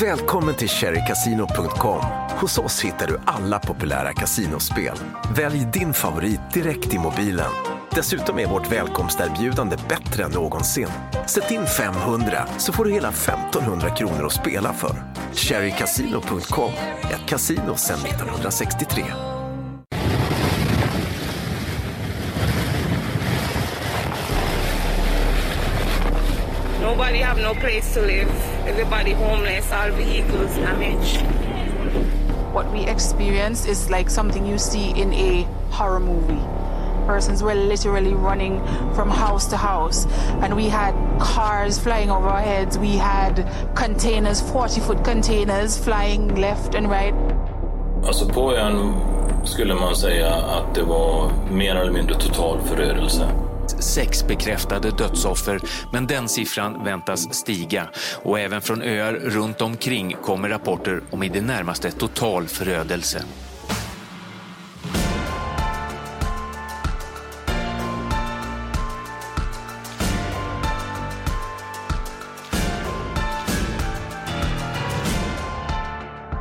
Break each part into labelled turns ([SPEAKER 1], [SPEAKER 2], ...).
[SPEAKER 1] Välkommen till cherrycasino.com. Hos oss hittar du alla populära kasinospel. Välj din favorit direkt i mobilen. Dessutom är vårt välkomsterbjudande bättre än någonsin. Sätt in 500 så får du hela 1500 kronor att spela för. Cherrycasino.com, ett kasino sedan 1963.
[SPEAKER 2] No place to live. Everybody homeless, our vehicles damaged.
[SPEAKER 3] What we experienced is like something you see in a horror movie. Persons were literally running from house to house, and we had cars flying over our heads. We had containers, 40 foot containers, flying left and right.
[SPEAKER 4] Alltså på ön skulle man säga att det var mer eller mindre total förödelse.
[SPEAKER 5] Sex bekräftade dödsoffer, men den siffran väntas stiga. Och även från öar runt omkring kommer rapporter om i det närmaste total förödelse.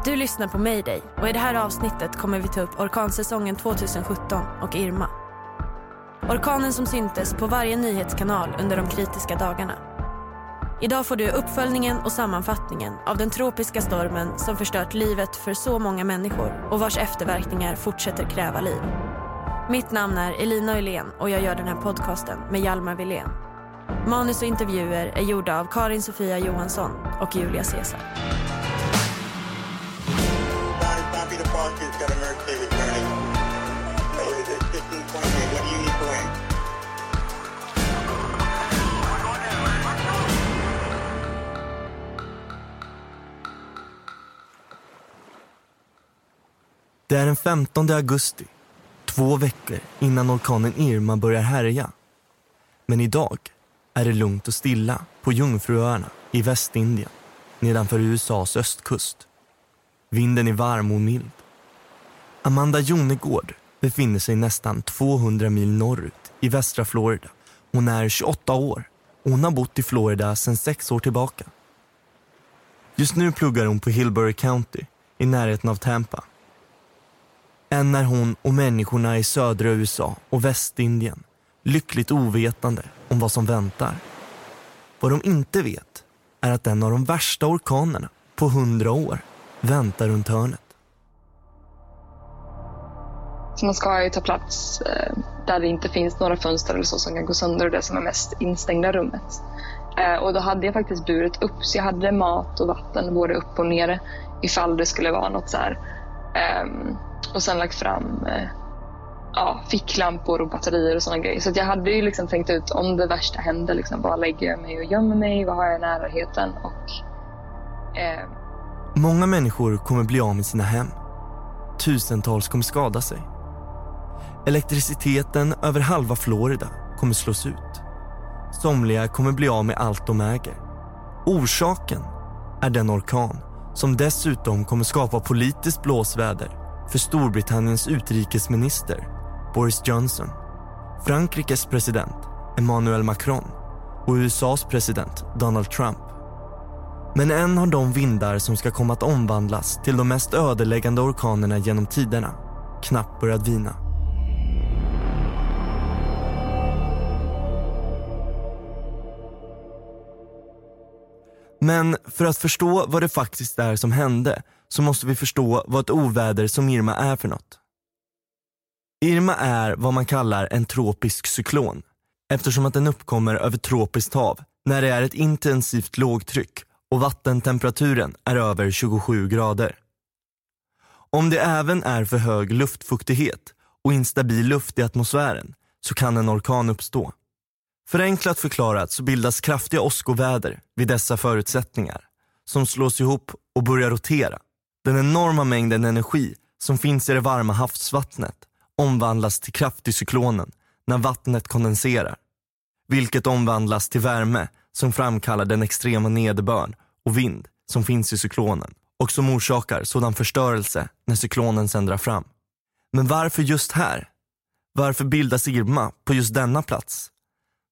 [SPEAKER 6] Du lyssnar på Mayday och i det här avsnittet kommer vi ta upp orkansäsongen 2017 och Irma. Orkanen som syntes på varje nyhetskanal under de kritiska dagarna. Idag får du uppföljningen och sammanfattningen av den tropiska stormen som förstört livet för så många människor och vars efterverkningar fortsätter kräva liv. Mitt namn är Elina Öhlén och jag gör den här podcasten med Hjalmar Wilén. Manus och intervjuer är gjorda av Karin Sofia Johansson och Julia Caesar.
[SPEAKER 7] Det är den 15 augusti, två veckor innan orkanen Irma börjar härja. Men idag är det lugnt och stilla på Jungfruöarna i Västindien nedanför USAs östkust. Vinden är varm och mild. Amanda Jonegård befinner sig nästan 200 mil norrut i västra Florida. Hon är 28 år och hon har bott i Florida sedan sex år tillbaka. Just nu pluggar hon på Hillbury County i närheten av Tampa. Än är hon och människorna i södra USA och Västindien lyckligt ovetande om vad som väntar. Vad de inte vet är att en av de värsta orkanerna på hundra år väntar runt hörnet.
[SPEAKER 8] Så man ska ju ta plats eh, där det inte finns några fönster eller så som kan gå sönder och det som är mest instängda rummet. Eh, och då hade jag faktiskt burit upp, så jag hade mat och vatten både upp och nere ifall det skulle vara något så här. um, och sen lagt fram eh, ja, ficklampor och batterier och sådana grejer. Så att jag hade ju liksom tänkt ut om det värsta händer, liksom, var lägger jag mig och gömmer mig? Vad har jag i närheten? Och, eh,
[SPEAKER 7] Många människor kommer bli av med sina hem. Tusentals kommer skada sig. Elektriciteten över halva Florida kommer slås ut. Somliga kommer bli av med allt de äger. Orsaken är den orkan som dessutom kommer skapa politiskt blåsväder för Storbritanniens utrikesminister Boris Johnson, Frankrikes president Emmanuel Macron och USAs president Donald Trump. Men än har de vindar som ska komma att omvandlas till de mest ödeläggande orkanerna genom tiderna knappt börjat vina. Men för att förstå vad det faktiskt är som hände så måste vi förstå vad ett oväder som Irma är för något. Irma är vad man kallar en tropisk cyklon eftersom att den uppkommer över tropiskt hav när det är ett intensivt lågtryck och vattentemperaturen är över 27 grader. Om det även är för hög luftfuktighet och instabil luft i atmosfären så kan en orkan uppstå. Förenklat förklarat så bildas kraftiga åskoväder vid dessa förutsättningar som slås ihop och börjar rotera. Den enorma mängden energi som finns i det varma havsvattnet omvandlas till kraft i cyklonen när vattnet kondenserar. Vilket omvandlas till värme som framkallar den extrema nederbörd och vind som finns i cyklonen och som orsakar sådan förstörelse när cyklonen sen drar fram. Men varför just här? Varför bildas Irma på just denna plats?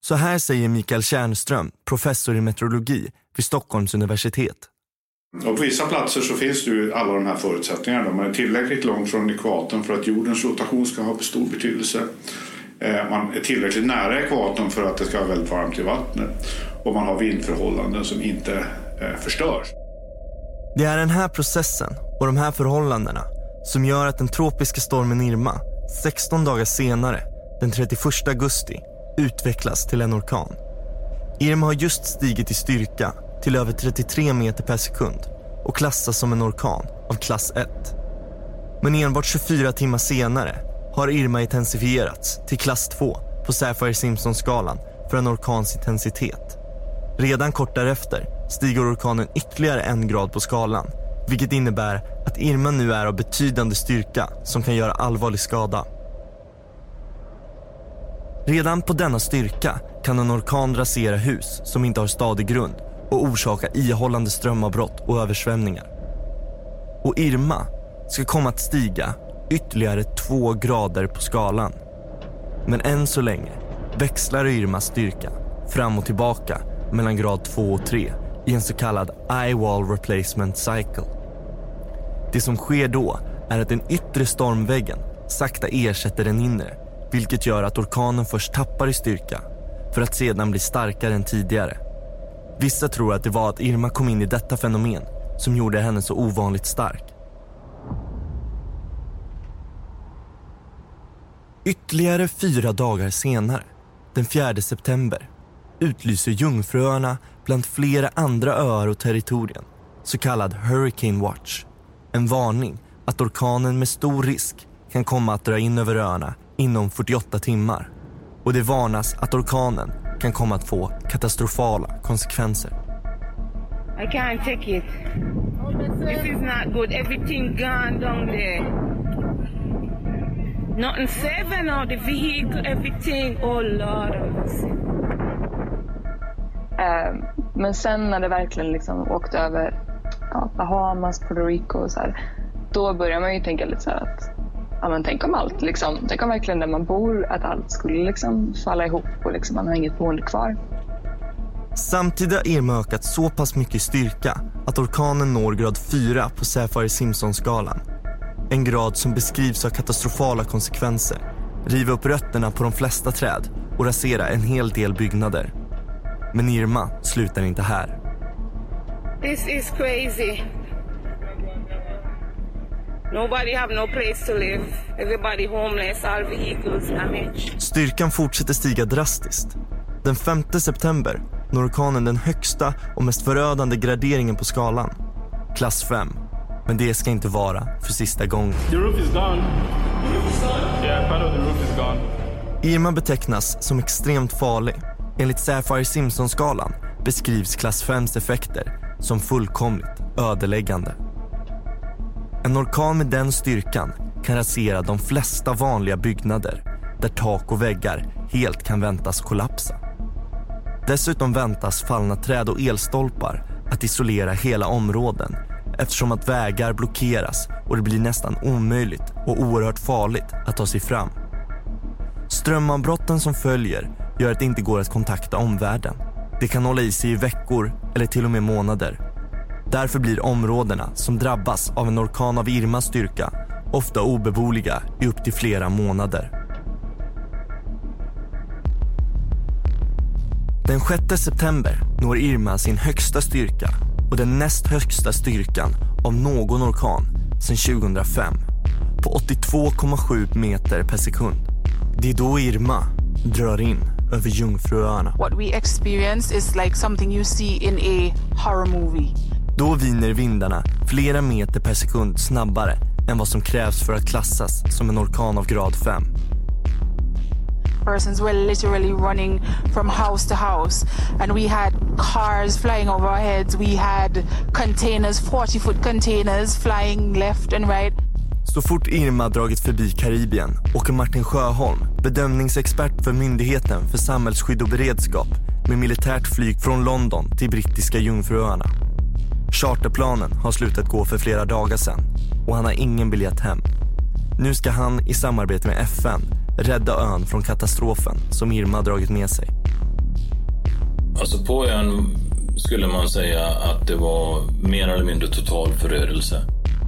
[SPEAKER 7] Så här säger Mikael Tjärnström, professor i meteorologi vid Stockholms universitet.
[SPEAKER 9] Och på vissa platser så finns det ju alla de här förutsättningarna. Man är tillräckligt långt från ekvatorn för att jordens rotation ska ha stor betydelse. Eh, man är tillräckligt nära ekvatorn för att det ska vara väldigt varmt i vattnet. Och man har vindförhållanden som inte eh, förstörs.
[SPEAKER 7] Det är den här processen och de här förhållandena som gör att den tropiska stormen Irma 16 dagar senare, den 31 augusti, utvecklas till en orkan. Irma har just stigit i styrka till över 33 meter per sekund och klassas som en orkan av klass 1. Men enbart 24 timmar senare har Irma intensifierats till klass 2 på Sapphire-Simpson-skalan för en orkans intensitet. Redan kort därefter stiger orkanen ytterligare en grad på skalan vilket innebär att Irma nu är av betydande styrka som kan göra allvarlig skada. Redan på denna styrka kan en orkan rasera hus som inte har stadig grund och orsaka ihållande strömavbrott och översvämningar. Och Irma ska komma att stiga ytterligare två grader på skalan. Men än så länge växlar Irmas styrka fram och tillbaka mellan grad 2 och 3 i en så kallad eye-wall replacement cycle. Det som sker då är att den yttre stormväggen sakta ersätter den inre vilket gör att orkanen först tappar i styrka för att sedan bli starkare än tidigare. Vissa tror att det var att Irma kom in i detta fenomen som gjorde henne så ovanligt stark. Ytterligare fyra dagar senare, den 4 september, utlyser Jungfruöarna bland flera andra öar och territorien så kallad Hurricane Watch. En varning att orkanen med stor risk kan komma att dra in över öarna inom 48 timmar. Och det varnas att orkanen kan komma att få katastrofala konsekvenser.
[SPEAKER 2] I can't take it. This is not good. Everything gone down there. Nothing saving now. The vehicle, everything. Oh Lord.
[SPEAKER 8] Eh, men sen när det verkligen liksom åkte över ja, Bahamas, Puerto Rico och så här, då börjar man ju tänka lite så här att ja, men tänk om allt, liksom, tänk om verkligen där man bor, att allt skulle liksom falla ihop och liksom, man har inget boende kvar.
[SPEAKER 7] Samtidigt har Irma ökat så pass mycket i styrka att orkanen når grad 4 på Saffir-Simpson-skalan. En grad som beskrivs ha katastrofala konsekvenser. Riva upp rötterna på de flesta träd och rasera en hel del byggnader. Men Irma slutar inte här.
[SPEAKER 2] This is crazy. Nobody have no place to live. Everybody homeless, all vehicles damaged.
[SPEAKER 7] Styrkan fortsätter stiga drastiskt. Den 5 september når orkanen den högsta och mest förödande graderingen på skalan. Klass 5. Men det ska inte vara för sista gången.
[SPEAKER 10] The roof is gone. Yeah, part of the roof is gone.
[SPEAKER 7] Irma betecknas som extremt farlig. Enligt Saffir-Simpson-skalan beskrivs klass 5s effekter som fullkomligt ödeläggande. En orkan med den styrkan kan rasera de flesta vanliga byggnader där tak och väggar helt kan väntas kollapsa. Dessutom väntas fallna träd och elstolpar att isolera hela områden eftersom att vägar blockeras och det blir nästan omöjligt och oerhört farligt att ta sig fram. Strömavbrotten som följer gör att det inte går att kontakta omvärlden. Det kan hålla i sig i veckor eller till och med månader Därför blir områdena som drabbas av en orkan av Irmas styrka ofta obeboeliga i upp till flera månader. Den 6 september når Irma sin högsta styrka och den näst högsta styrkan av någon orkan sedan 2005 på 82,7 meter per sekund. Det är då Irma drar in över Jungfruöarna.
[SPEAKER 3] What we experience is like something you see in a horror movie.
[SPEAKER 7] Då viner vindarna flera meter per sekund snabbare än vad som krävs för att klassas som en orkan av grad 5.
[SPEAKER 3] Persons were literally running from house to house, and we had cars flying over our heads. We had containers, 40 foot containers, flying left and right.
[SPEAKER 7] Så fort Irma dragit förbi Karibien åker Martin Sjöholm, bedömningsexpert för Myndigheten för samhällsskydd och beredskap med militärt flyg från London till brittiska Jungfruöarna. Charterplanen har slutat gå för flera dagar sedan och han har ingen biljett hem. Nu ska han i samarbete med FN rädda ön från katastrofen som Irma dragit med sig.
[SPEAKER 4] Alltså på ön skulle man säga att det var mer eller mindre total förödelse.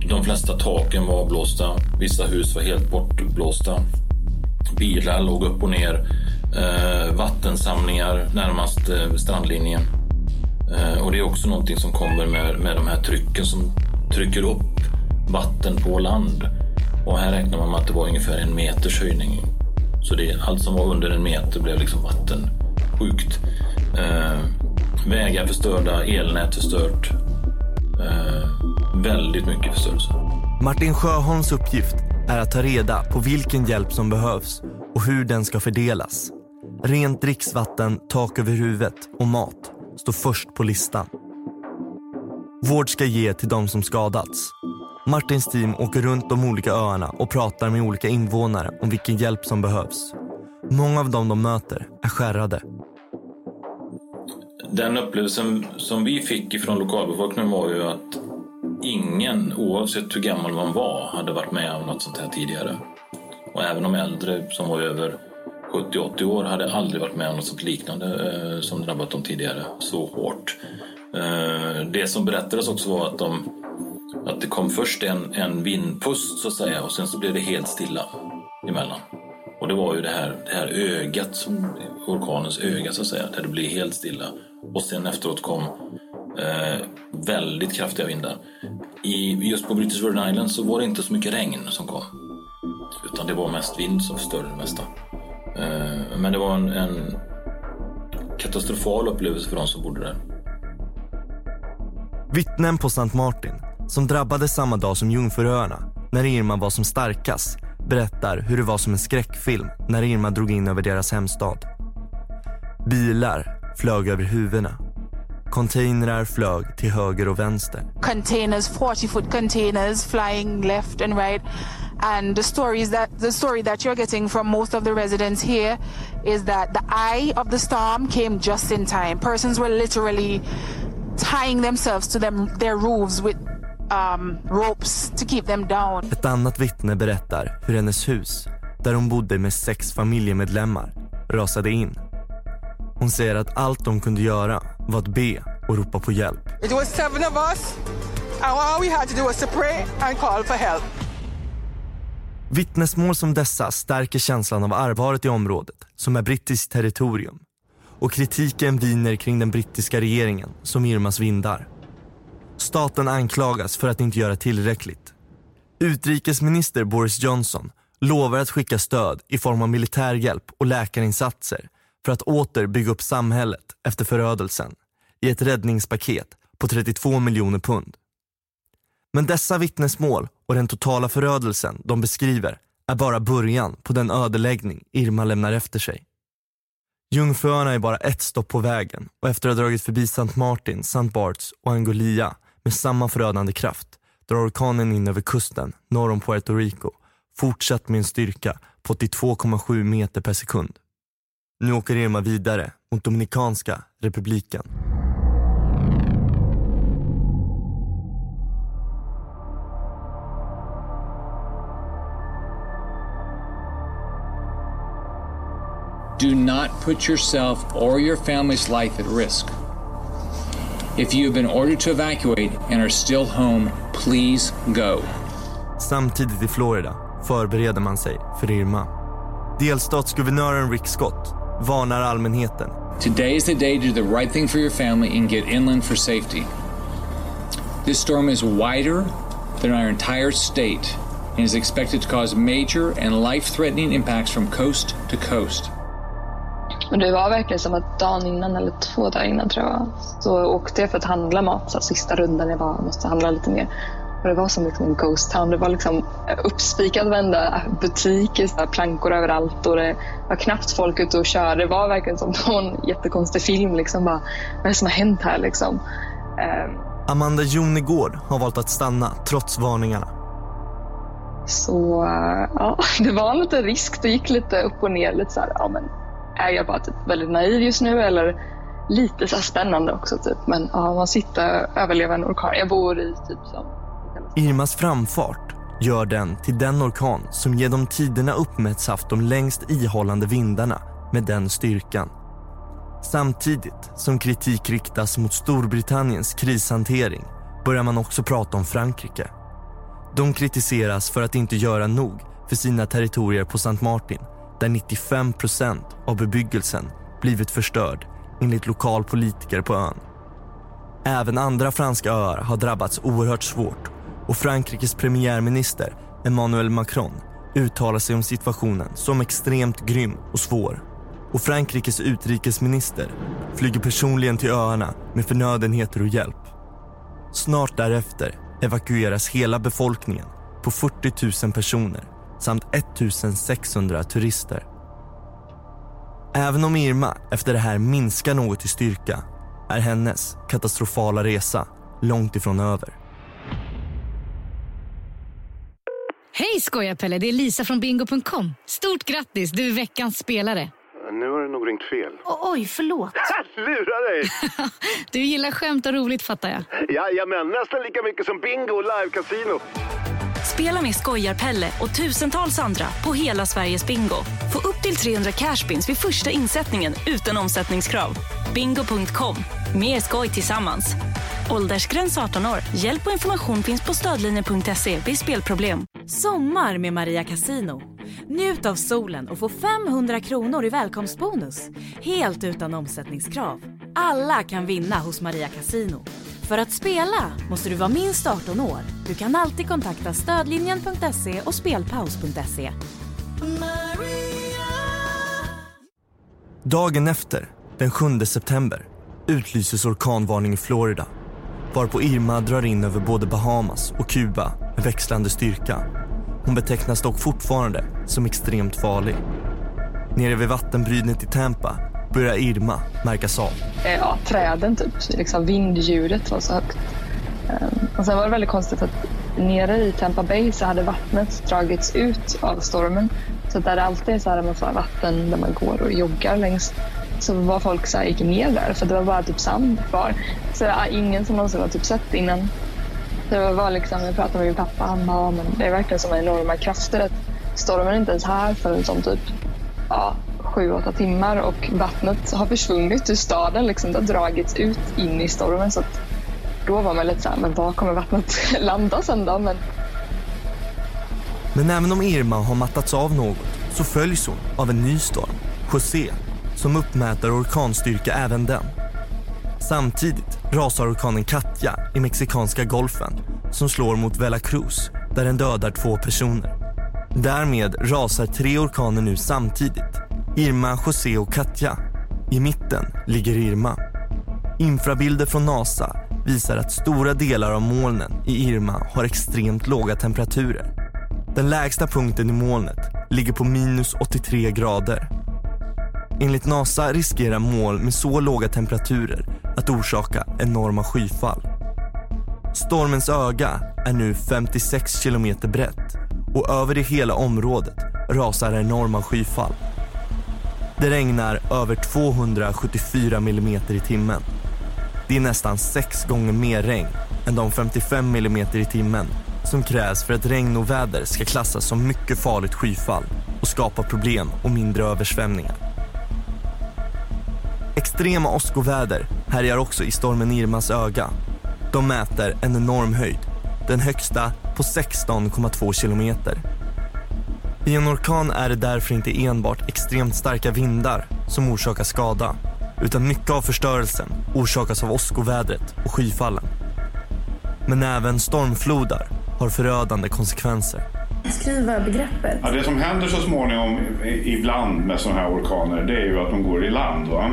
[SPEAKER 4] De flesta taken var avblåsta, vissa hus var helt bortblåsta. Bilar låg upp och ner, eh, vattensamlingar närmast eh, strandlinjen. Eh, och det är också någonting som kommer med, med de här trycken som trycker upp vatten på land. Och här räknar man med att det var ungefär en meters höjning. Så det, allt som var under en meter blev liksom vattensjukt. Eh, vägar förstörda, elnät förstört. Eh, väldigt mycket förstörelse.
[SPEAKER 7] Martin Sjöholms uppgift är att ta reda på vilken hjälp som behövs och hur den ska fördelas. Rent dricksvatten, tak över huvudet och mat står först på listan. Vård ska ge till de som skadats. Martins team åker runt de olika öarna och pratar med olika invånare om vilken hjälp som behövs. Många av dem de möter är skärrade.
[SPEAKER 4] Den upplevelsen som vi fick ifrån lokalbefolkningen var ju att ingen, oavsett hur gammal man var, hade varit med om något sånt här tidigare. Och även de äldre som var över 70-80 år hade aldrig varit med om något sånt liknande eh, som drabbat dem tidigare så hårt. Eh, det som berättades också var att, de, att det kom först en, en vindpust så att säga och sen så blev det helt stilla emellan. Och det var ju det här, det här ögat, orkanens öga så att säga, där det blev helt stilla. Och sen efteråt kom eh, väldigt kraftiga vindar. I, just på British Virgin Islands så var det inte så mycket regn som kom. Utan det var mest vind som förstörde det mesta. Eh, men det var en, en katastrofal upplevelse för de som bodde där.
[SPEAKER 7] Vittnen på St. Martin, som drabbades samma dag som Jungfruöarna, när Irma var som starkast, berättar hur det var som en skräckfilm när Irma drog in över deras hemstad. Bilar flög över huvudena. Containrar flög till höger och vänster.
[SPEAKER 3] containers, 40 foot containers flying left and right. And the stories that the story that you're getting from most of the residents here is that the eye of the storm came just in time. Persons were literally tying themselves to them their roofs with um, ropes to keep them down.
[SPEAKER 7] Ett annat vittne berättar hur hennes hus, där hon bodde med sex familjemedlemmar, rasade in. Hon säger att allt de kunde göra var att be och ropa på hjälp.
[SPEAKER 11] It was seven of us, and all we had to do was to pray and call for help.
[SPEAKER 7] Vittnesmål som dessa stärker känslan av allvaret i området, som är brittiskt territorium. Och kritiken viner kring den brittiska regeringen, som Irmas vindar. Staten anklagas för att inte göra tillräckligt. Utrikesminister Boris Johnson lovar att skicka stöd i form av militär hjälp och läkarinsatser för att åter bygga upp samhället efter förödelsen i ett räddningspaket på 32 miljoner pund. Men dessa vittnesmål och den totala förödelsen de beskriver är bara början på den ödeläggning Irma lämnar efter sig. Jungfruöarna är bara ett stopp på vägen och efter att ha dragit förbi St. Martin, St. Barts och Angolia med samma förödande kraft drar orkanen in över kusten norr om Puerto Rico fortsatt med en styrka på 82,7 meter per sekund. Nu åker Irma vidare mot Dominikanska republiken.
[SPEAKER 12] Do not put yourself or your family's life at risk. If you have been ordered to evacuate and are still home, please go.
[SPEAKER 7] Samtidigt i Florida förbereder man sig för Irma. Delstatsguvernören Rick Scott varnar allmänheten.
[SPEAKER 12] Today is the day to do the right thing for your family and get inland for safety. This storm is wider than our entire state and is expected to cause major and life threatening impacts from coast to coast.
[SPEAKER 8] Och det var verkligen som att dagen innan, eller två dagar innan tror jag, så åkte jag för att handla mat. Så sista rundan, jag bara måste handla lite mer. Och det var som liksom en ghost town. Det var liksom uppspikat varenda butik, så plankor överallt och det var knappt folk ute och körde. Det var verkligen som en jättekonstig film. Liksom bara, vad är det som har hänt här liksom? Ehm,
[SPEAKER 7] Amanda Jonegård har valt att stanna trots varningarna.
[SPEAKER 8] Så eh, ja, det var en liten risk. Det gick lite upp och ner. Lite så här, ja, men är jag bara typ väldigt naiv just nu eller lite så spännande också. Typ. Men ja, man sitter överlever en orkan. Jag bor i typ som
[SPEAKER 7] Irmas framfart gör den till den orkan som genom tiderna uppmätts haft de längst ihållande vindarna med den styrkan. Samtidigt som kritik riktas mot Storbritanniens krishantering börjar man också prata om Frankrike. De kritiseras för att inte göra nog för sina territorier på St. Martin där 95 procent av bebyggelsen blivit förstörd enligt lokalpolitiker på ön. Även andra franska öar har drabbats oerhört svårt och Frankrikes premiärminister Emmanuel Macron uttalar sig om situationen som extremt grym och svår. Och Frankrikes utrikesminister flyger personligen till öarna med förnödenheter och hjälp. Snart därefter evakueras hela befolkningen på 40 000 personer samt 1600 turister. Även om Irma efter det här minskar något i styrka är hennes katastrofala resa långt ifrån över.
[SPEAKER 13] Hej skojarpelle, det är Lisa från bingo.com. Stort grattis, du är veckans spelare.
[SPEAKER 14] Nu har du nog ringt fel.
[SPEAKER 13] O oj, förlåt.
[SPEAKER 14] Lura dig!
[SPEAKER 13] du gillar skämt och roligt fattar jag.
[SPEAKER 14] Jajamän, nästan lika mycket som bingo och live-casino.
[SPEAKER 15] Spela med Skojarpelle och tusentals andra på hela Sveriges bingo. Få upp till 300 cashpins vid första insättningen utan omsättningskrav. Bingo.com, mer skoj tillsammans. Åldersgräns 18 år. Hjälp och information finns på stödlinjen.se vid spelproblem.
[SPEAKER 16] Sommar med Maria Casino. Njut av solen och få 500 kronor i välkomstbonus. Helt utan omsättningskrav. Alla kan vinna hos Maria Casino. För att spela måste du vara minst 18 år. Du kan alltid kontakta stödlinjen.se och spelpaus.se.
[SPEAKER 7] Dagen efter, den 7 september, utlyses orkanvarning i Florida varpå Irma drar in över både Bahamas och Kuba med växlande styrka. Hon betecknas dock fortfarande som extremt farlig. Nere vid vattenbrynet i Tampa börjar Irma märkas av.
[SPEAKER 8] Eh, ja, träden typ. Liksom vindljudet var så högt. Eh, och sen var det väldigt konstigt att nere i Tampa Bay så hade vattnet dragits ut av stormen. Så där det alltid är så här massa vatten där man går och joggar längs så var folk så här, gick ner där för det var bara typ sand kvar. Så det är ingen som någonsin har typ sett innan. Det var liksom, jag pratade med min pappa, han bara, men det är verkligen som enorma krafter. Att stormen är inte ens här förrän som typ ja, sju, åtta timmar och vattnet har försvunnit ur staden. Liksom. Det har dragits ut in i stormen. Så att då var man lite så här, men var kommer vattnet landa sen då? Men...
[SPEAKER 7] men även om Irma har mattats av något så följs hon av en ny storm, José, som uppmäter orkanstyrka även den. Samtidigt rasar orkanen Katja i Mexikanska golfen som slår mot Veracruz där den dödar två personer. Därmed rasar tre orkaner nu samtidigt. Irma, José och Katja. I mitten ligger Irma. Infrabilder från NASA visar att stora delar av molnen i Irma har extremt låga temperaturer. Den lägsta punkten i molnet ligger på minus 83 grader Enligt NASA riskerar moln med så låga temperaturer att orsaka enorma skyfall. Stormens öga är nu 56 kilometer brett och över det hela området rasar enorma skyfall. Det regnar över 274 millimeter i timmen. Det är nästan sex gånger mer regn än de 55 millimeter i timmen som krävs för att regn och väder ska klassas som mycket farligt skyfall och skapa problem och mindre översvämningar. Extrema åskoväder härjar också i stormen Irmas öga. De mäter en enorm höjd, den högsta på 16,2 kilometer. I en orkan är det därför inte enbart extremt starka vindar som orsakar skada utan mycket av förstörelsen orsakas av åskovädret och skyfallen. Men även stormflodar har förödande konsekvenser.
[SPEAKER 17] Beskriva begreppet.
[SPEAKER 9] Ja, det som händer så småningom ibland med sådana här orkaner det är ju att de går i land. Va?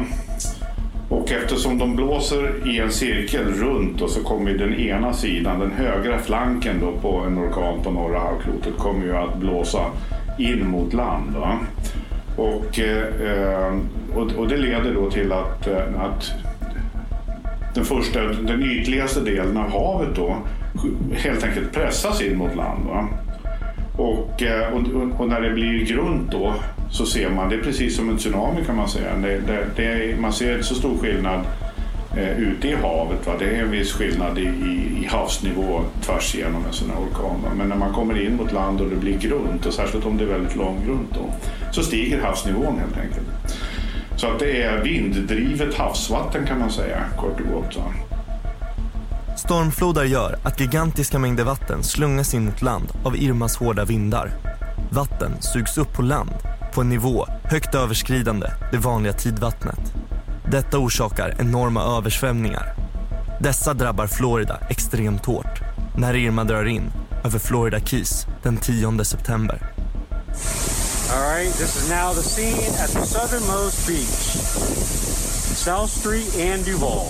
[SPEAKER 9] Och eftersom de blåser i en cirkel runt och så kommer den ena sidan, den högra flanken då på en orkan på norra halvklotet kommer ju att blåsa in mot land. Va? Och, eh, och, och, det leder då till att, eh, att den, första, den ytligaste delen av havet då helt enkelt pressas in mot land. Va? Eh, och, och, och, när det blir grunt då så ser man, det är precis som en tsunami kan man säga. Det, det, det man ser inte så stor skillnad eh, ute i havet. Va? Det är en viss skillnad i, i, i havsnivå tvärs igenom en sån här orkan. Va? Men när man kommer in mot land och det blir grunt, och särskilt om det är väldigt långgrunt, då, så stiger havsnivån helt enkelt. Så att det är vinddrivet havsvatten kan man säga, kort och gott. Va?
[SPEAKER 7] Stormflodar gör att gigantiska mängder vatten slungas in mot land av Irmas hårda vindar. Vatten sugs upp på land på en nivå högt överskridande det vanliga tidvattnet. Detta orsakar enorma översvämningar. Dessa drabbar Florida extremt hårt när Irma drar in över Florida Keys den 10 september.
[SPEAKER 18] All right, this is now the scene at the southernmost beach, South Street and Duval.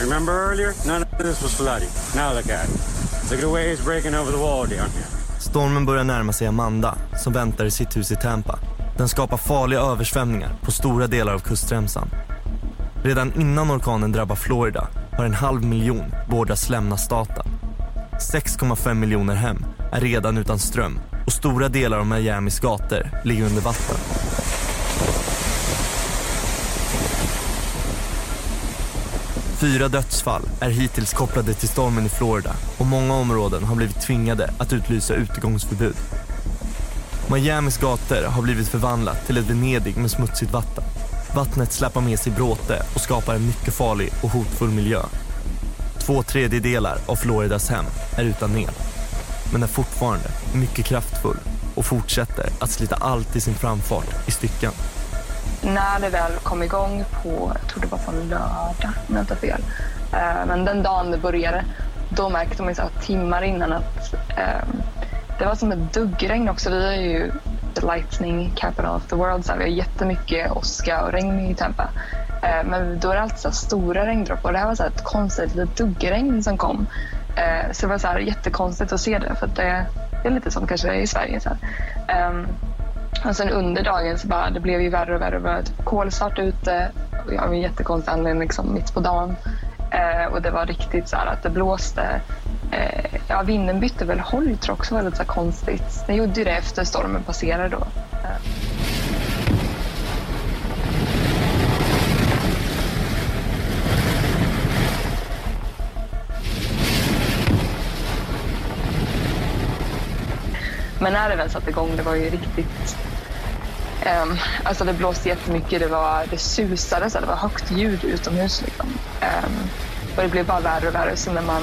[SPEAKER 18] Remember earlier? None of this was flooding. Now look at it. Look at the waves breaking over the wall down here.
[SPEAKER 7] Stormen börjar närma sig Amanda som väntar i sitt hus i Tampa. Den skapar farliga översvämningar på stora delar av kustremsan. Redan innan orkanen drabbar Florida har en halv miljon beordrats lämna staten. 6,5 miljoner hem är redan utan ström och stora delar av Miamis gator ligger under vatten. Fyra dödsfall är hittills kopplade till stormen i Florida och många områden har blivit tvingade att utlysa utegångsförbud. Miamis gator har blivit förvandlat till ett Venedig med smutsigt vatten. Vattnet släpar med sig bråte och skapar en mycket farlig och hotfull miljö. Två tredjedelar av Floridas hem är utan el, men är fortfarande mycket kraftfull och fortsätter att slita allt i sin framfart i stycken.
[SPEAKER 8] När det väl kom igång på, jag tror det var på en lördag om jag inte har fel, eh, men den dagen det började, då märkte man så timmar innan att eh, det var som ett duggregn också. Vi är ju the lightning capital of the world, så vi har jättemycket åska och regn i Tampa. Eh, men då är det alltid så här stora regndroppar och det här var så här ett konstigt litet duggregn som kom. Eh, så det var så här jättekonstigt att se det för att det, det är lite som kanske det är i Sverige. Så här. Ehm, och sen under dagen så bara, det blev ju värre och värre. Det var typ kolsvart ute och jag av en jättekonstig anledning liksom mitt på dagen. Eh, och det var riktigt så här att det blåste. Eh, ja, vinden bytte väl håll tror jag också var lite så konstigt. Den gjorde ju det efter stormen passerade då. Eh. Men när det väl satte igång, det var ju riktigt... Um, alltså det blåste jättemycket, det, var, det susade, så det var högt ljud utomhus. Liksom. Um, och det blev bara värre och värre. Så när man,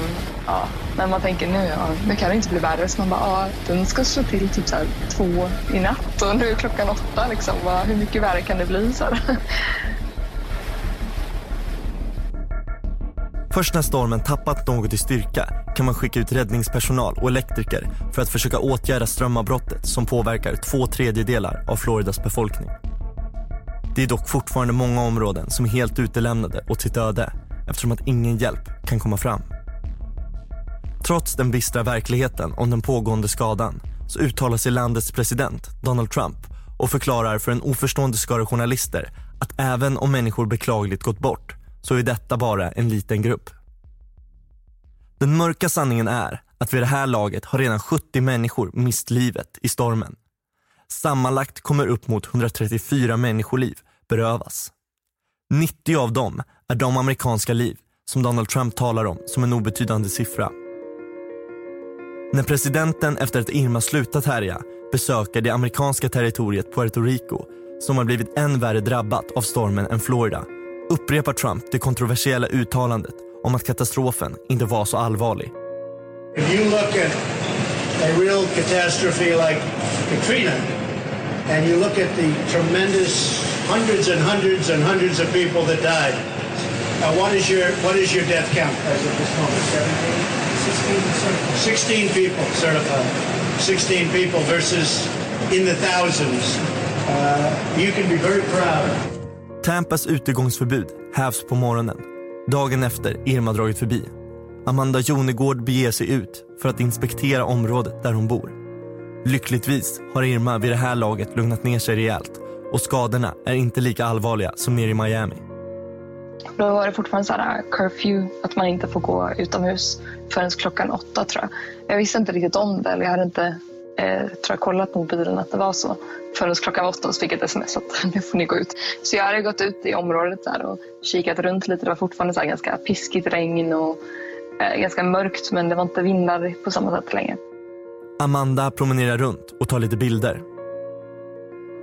[SPEAKER 8] ja, när man tänker nu, ja, nu kan det inte bli värre. Så man bara, ja, den ska slå till typ så här, två i natt och nu är klockan åtta. Liksom. Bara, hur mycket värre kan det bli? Så här.
[SPEAKER 7] Först när stormen tappat något i styrka kan man skicka ut räddningspersonal och elektriker för att försöka åtgärda strömavbrottet som påverkar två tredjedelar av Floridas befolkning. Det är dock fortfarande många områden som är helt utelämnade åt sitt öde eftersom att ingen hjälp kan komma fram. Trots den bistra verkligheten om den pågående skadan så uttalar sig landets president Donald Trump och förklarar för en oförstående skara journalister att även om människor beklagligt gått bort så är detta bara en liten grupp. Den mörka sanningen är att vid det här laget har redan 70 människor mist livet i stormen. Sammanlagt kommer upp mot 134 människoliv berövas. 90 av dem är de amerikanska liv som Donald Trump talar om som en obetydande siffra. När presidenten efter att Irma slutat härja besöker det amerikanska territoriet Puerto Rico som har blivit än värre drabbat av stormen än Florida upprepar Trump det kontroversiella uttalandet om att katastrofen inte var så allvarlig.
[SPEAKER 19] If you look at a real catastrophe like Katrina, and you look at the tremendous hundreds and hundreds and hundreds of people that died, uh, what is your what is your death count as of this moment? 17? 16, 16 people certified. 16 people versus in the thousands. Uh, you can be very proud.
[SPEAKER 7] Tampas utegångsförbud hävs på morgonen, dagen efter Irma dragit förbi. Amanda Jonegård beger sig ut för att inspektera området där hon bor. Lyckligtvis har Irma vid det här laget lugnat ner sig rejält och skadorna är inte lika allvarliga som nere i Miami.
[SPEAKER 8] Då var det fortfarande så här curfew, att man inte får gå utomhus förrän klockan åtta tror jag. Jag visste inte riktigt om det, eller jag hade inte eh, tror jag, kollat på mobilen att det var så. Förrän klockan var åtta så fick jag ett sms att nu får ni gå ut. Så jag hade gått ut i området där och kikat runt lite. Det var fortfarande så ganska piskigt regn och eh, ganska mörkt men det var inte vindar på samma sätt längre.
[SPEAKER 7] Amanda promenerar runt och tar lite bilder.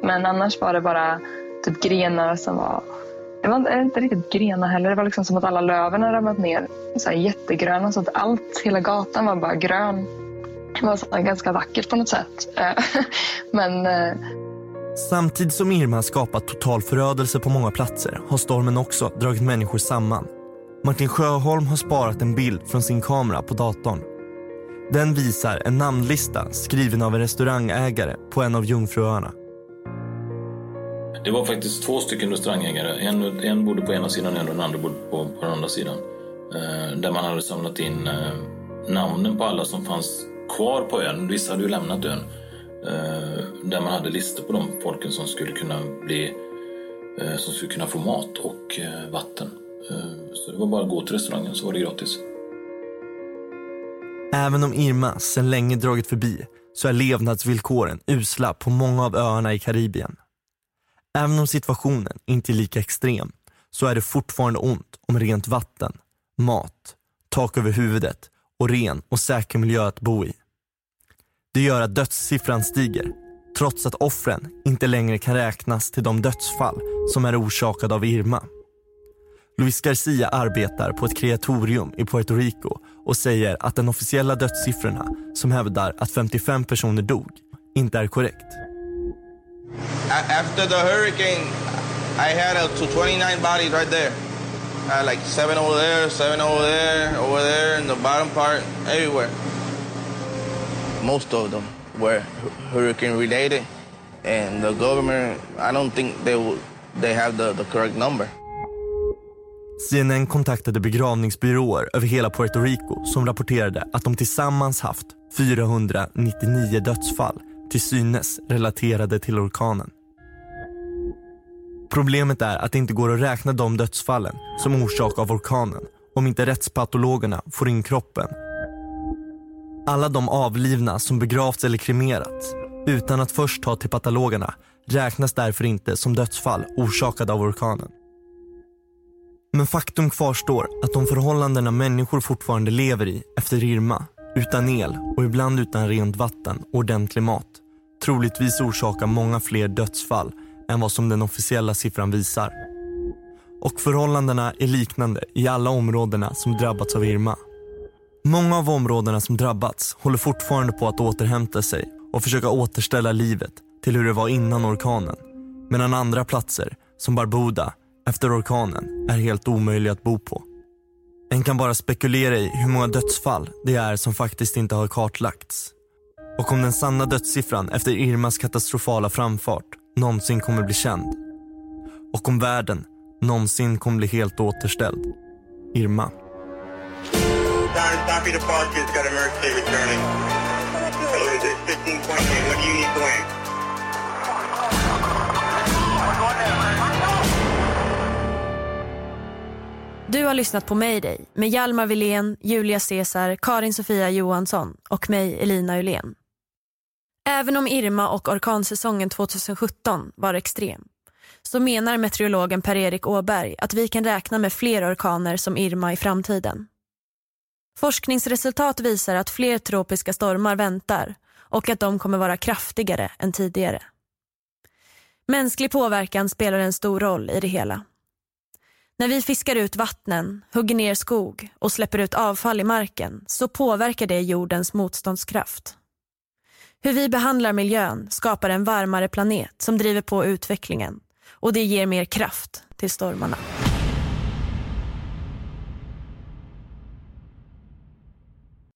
[SPEAKER 8] Men annars var det bara typ grenar som var det var inte riktigt grenar heller. Det var liksom som att alla löven hade ramlat ner så här jättegröna. Så att allt, hela gatan var bara grön. Det var så ganska vackert på något sätt. Eh, men... Eh,
[SPEAKER 7] Samtidigt som Irma skapat total förödelse på många platser har stormen också dragit människor samman. Martin Sjöholm har sparat en bild från sin kamera på datorn. Den visar en namnlista skriven av en restaurangägare på en av Jungfruöarna.
[SPEAKER 4] Det var faktiskt två stycken restaurangägare. En, en bodde på ena sidan och den andra bodde på, på den andra sidan. Eh, där man hade samlat in eh, namnen på alla som fanns kvar på ön. Vissa hade ju lämnat ön. Eh, där man hade listor på de folken som skulle kunna bli eh, som skulle kunna få mat och eh, vatten. Eh, så det var bara att gå till restaurangen så var det gratis.
[SPEAKER 7] Även om Irma sedan länge dragit förbi så är levnadsvillkoren usla på många av öarna i Karibien. Även om situationen inte är lika extrem så är det fortfarande ont om rent vatten, mat, tak över huvudet och ren och säker miljö att bo i. Det gör att dödssiffran stiger trots att offren inte längre kan räknas till de dödsfall som är orsakade av Irma. Luis Garcia arbetar på ett kreatorium i Puerto Rico och säger att de officiella dödssiffrorna som hävdar att 55 personer dog inte är korrekt.
[SPEAKER 20] After the hurricane, I had up to 29 bodies right there. I had like seven over there, seven over there, over there, in the bottom part, everywhere. Most of them were hurricane related, and the government, I don't think they will, they have the, the correct number.
[SPEAKER 7] CNN kontaktade begravningsbyråer över hela Puerto Rico som rapporterade att de tillsammans haft 499 dödsfall till synes relaterade till orkanen. Problemet är att det inte går att räkna de dödsfallen som orsak av orkanen om inte rättspatologerna får in kroppen. Alla de avlivna som begravts eller kremerats utan att först ta till patologerna räknas därför inte som dödsfall orsakade av orkanen. Men faktum kvarstår att de förhållandena människor fortfarande lever i efter Irma, utan el och ibland utan rent vatten och ordentlig mat, troligtvis orsakar många fler dödsfall än vad som den officiella siffran visar. Och förhållandena är liknande i alla områdena som drabbats av Irma. Många av områdena som drabbats håller fortfarande på att återhämta sig och försöka återställa livet till hur det var innan orkanen. Medan andra platser, som Barbuda, efter orkanen är helt omöjliga att bo på. En kan bara spekulera i hur många dödsfall det är som faktiskt inte har kartlagts. Och om den sanna dödssiffran efter Irmas katastrofala framfart någonsin kommer bli känd. Och om världen någonsin kommer bli helt återställd. Irma.
[SPEAKER 6] Du har lyssnat på Mayday med Hjalmar Wilén, Julia Caesar, Karin Sofia Johansson och mig Elina Ulén. Även om Irma och orkansäsongen 2017 var extrem så menar meteorologen Per-Erik Åberg att vi kan räkna med fler orkaner som Irma i framtiden. Forskningsresultat visar att fler tropiska stormar väntar och att de kommer vara kraftigare än tidigare. Mänsklig påverkan spelar en stor roll i det hela. När vi fiskar ut vattnen, hugger ner skog och släpper ut avfall i marken så påverkar det jordens motståndskraft. Hur vi behandlar miljön skapar en varmare planet som driver på utvecklingen och det ger mer kraft till stormarna.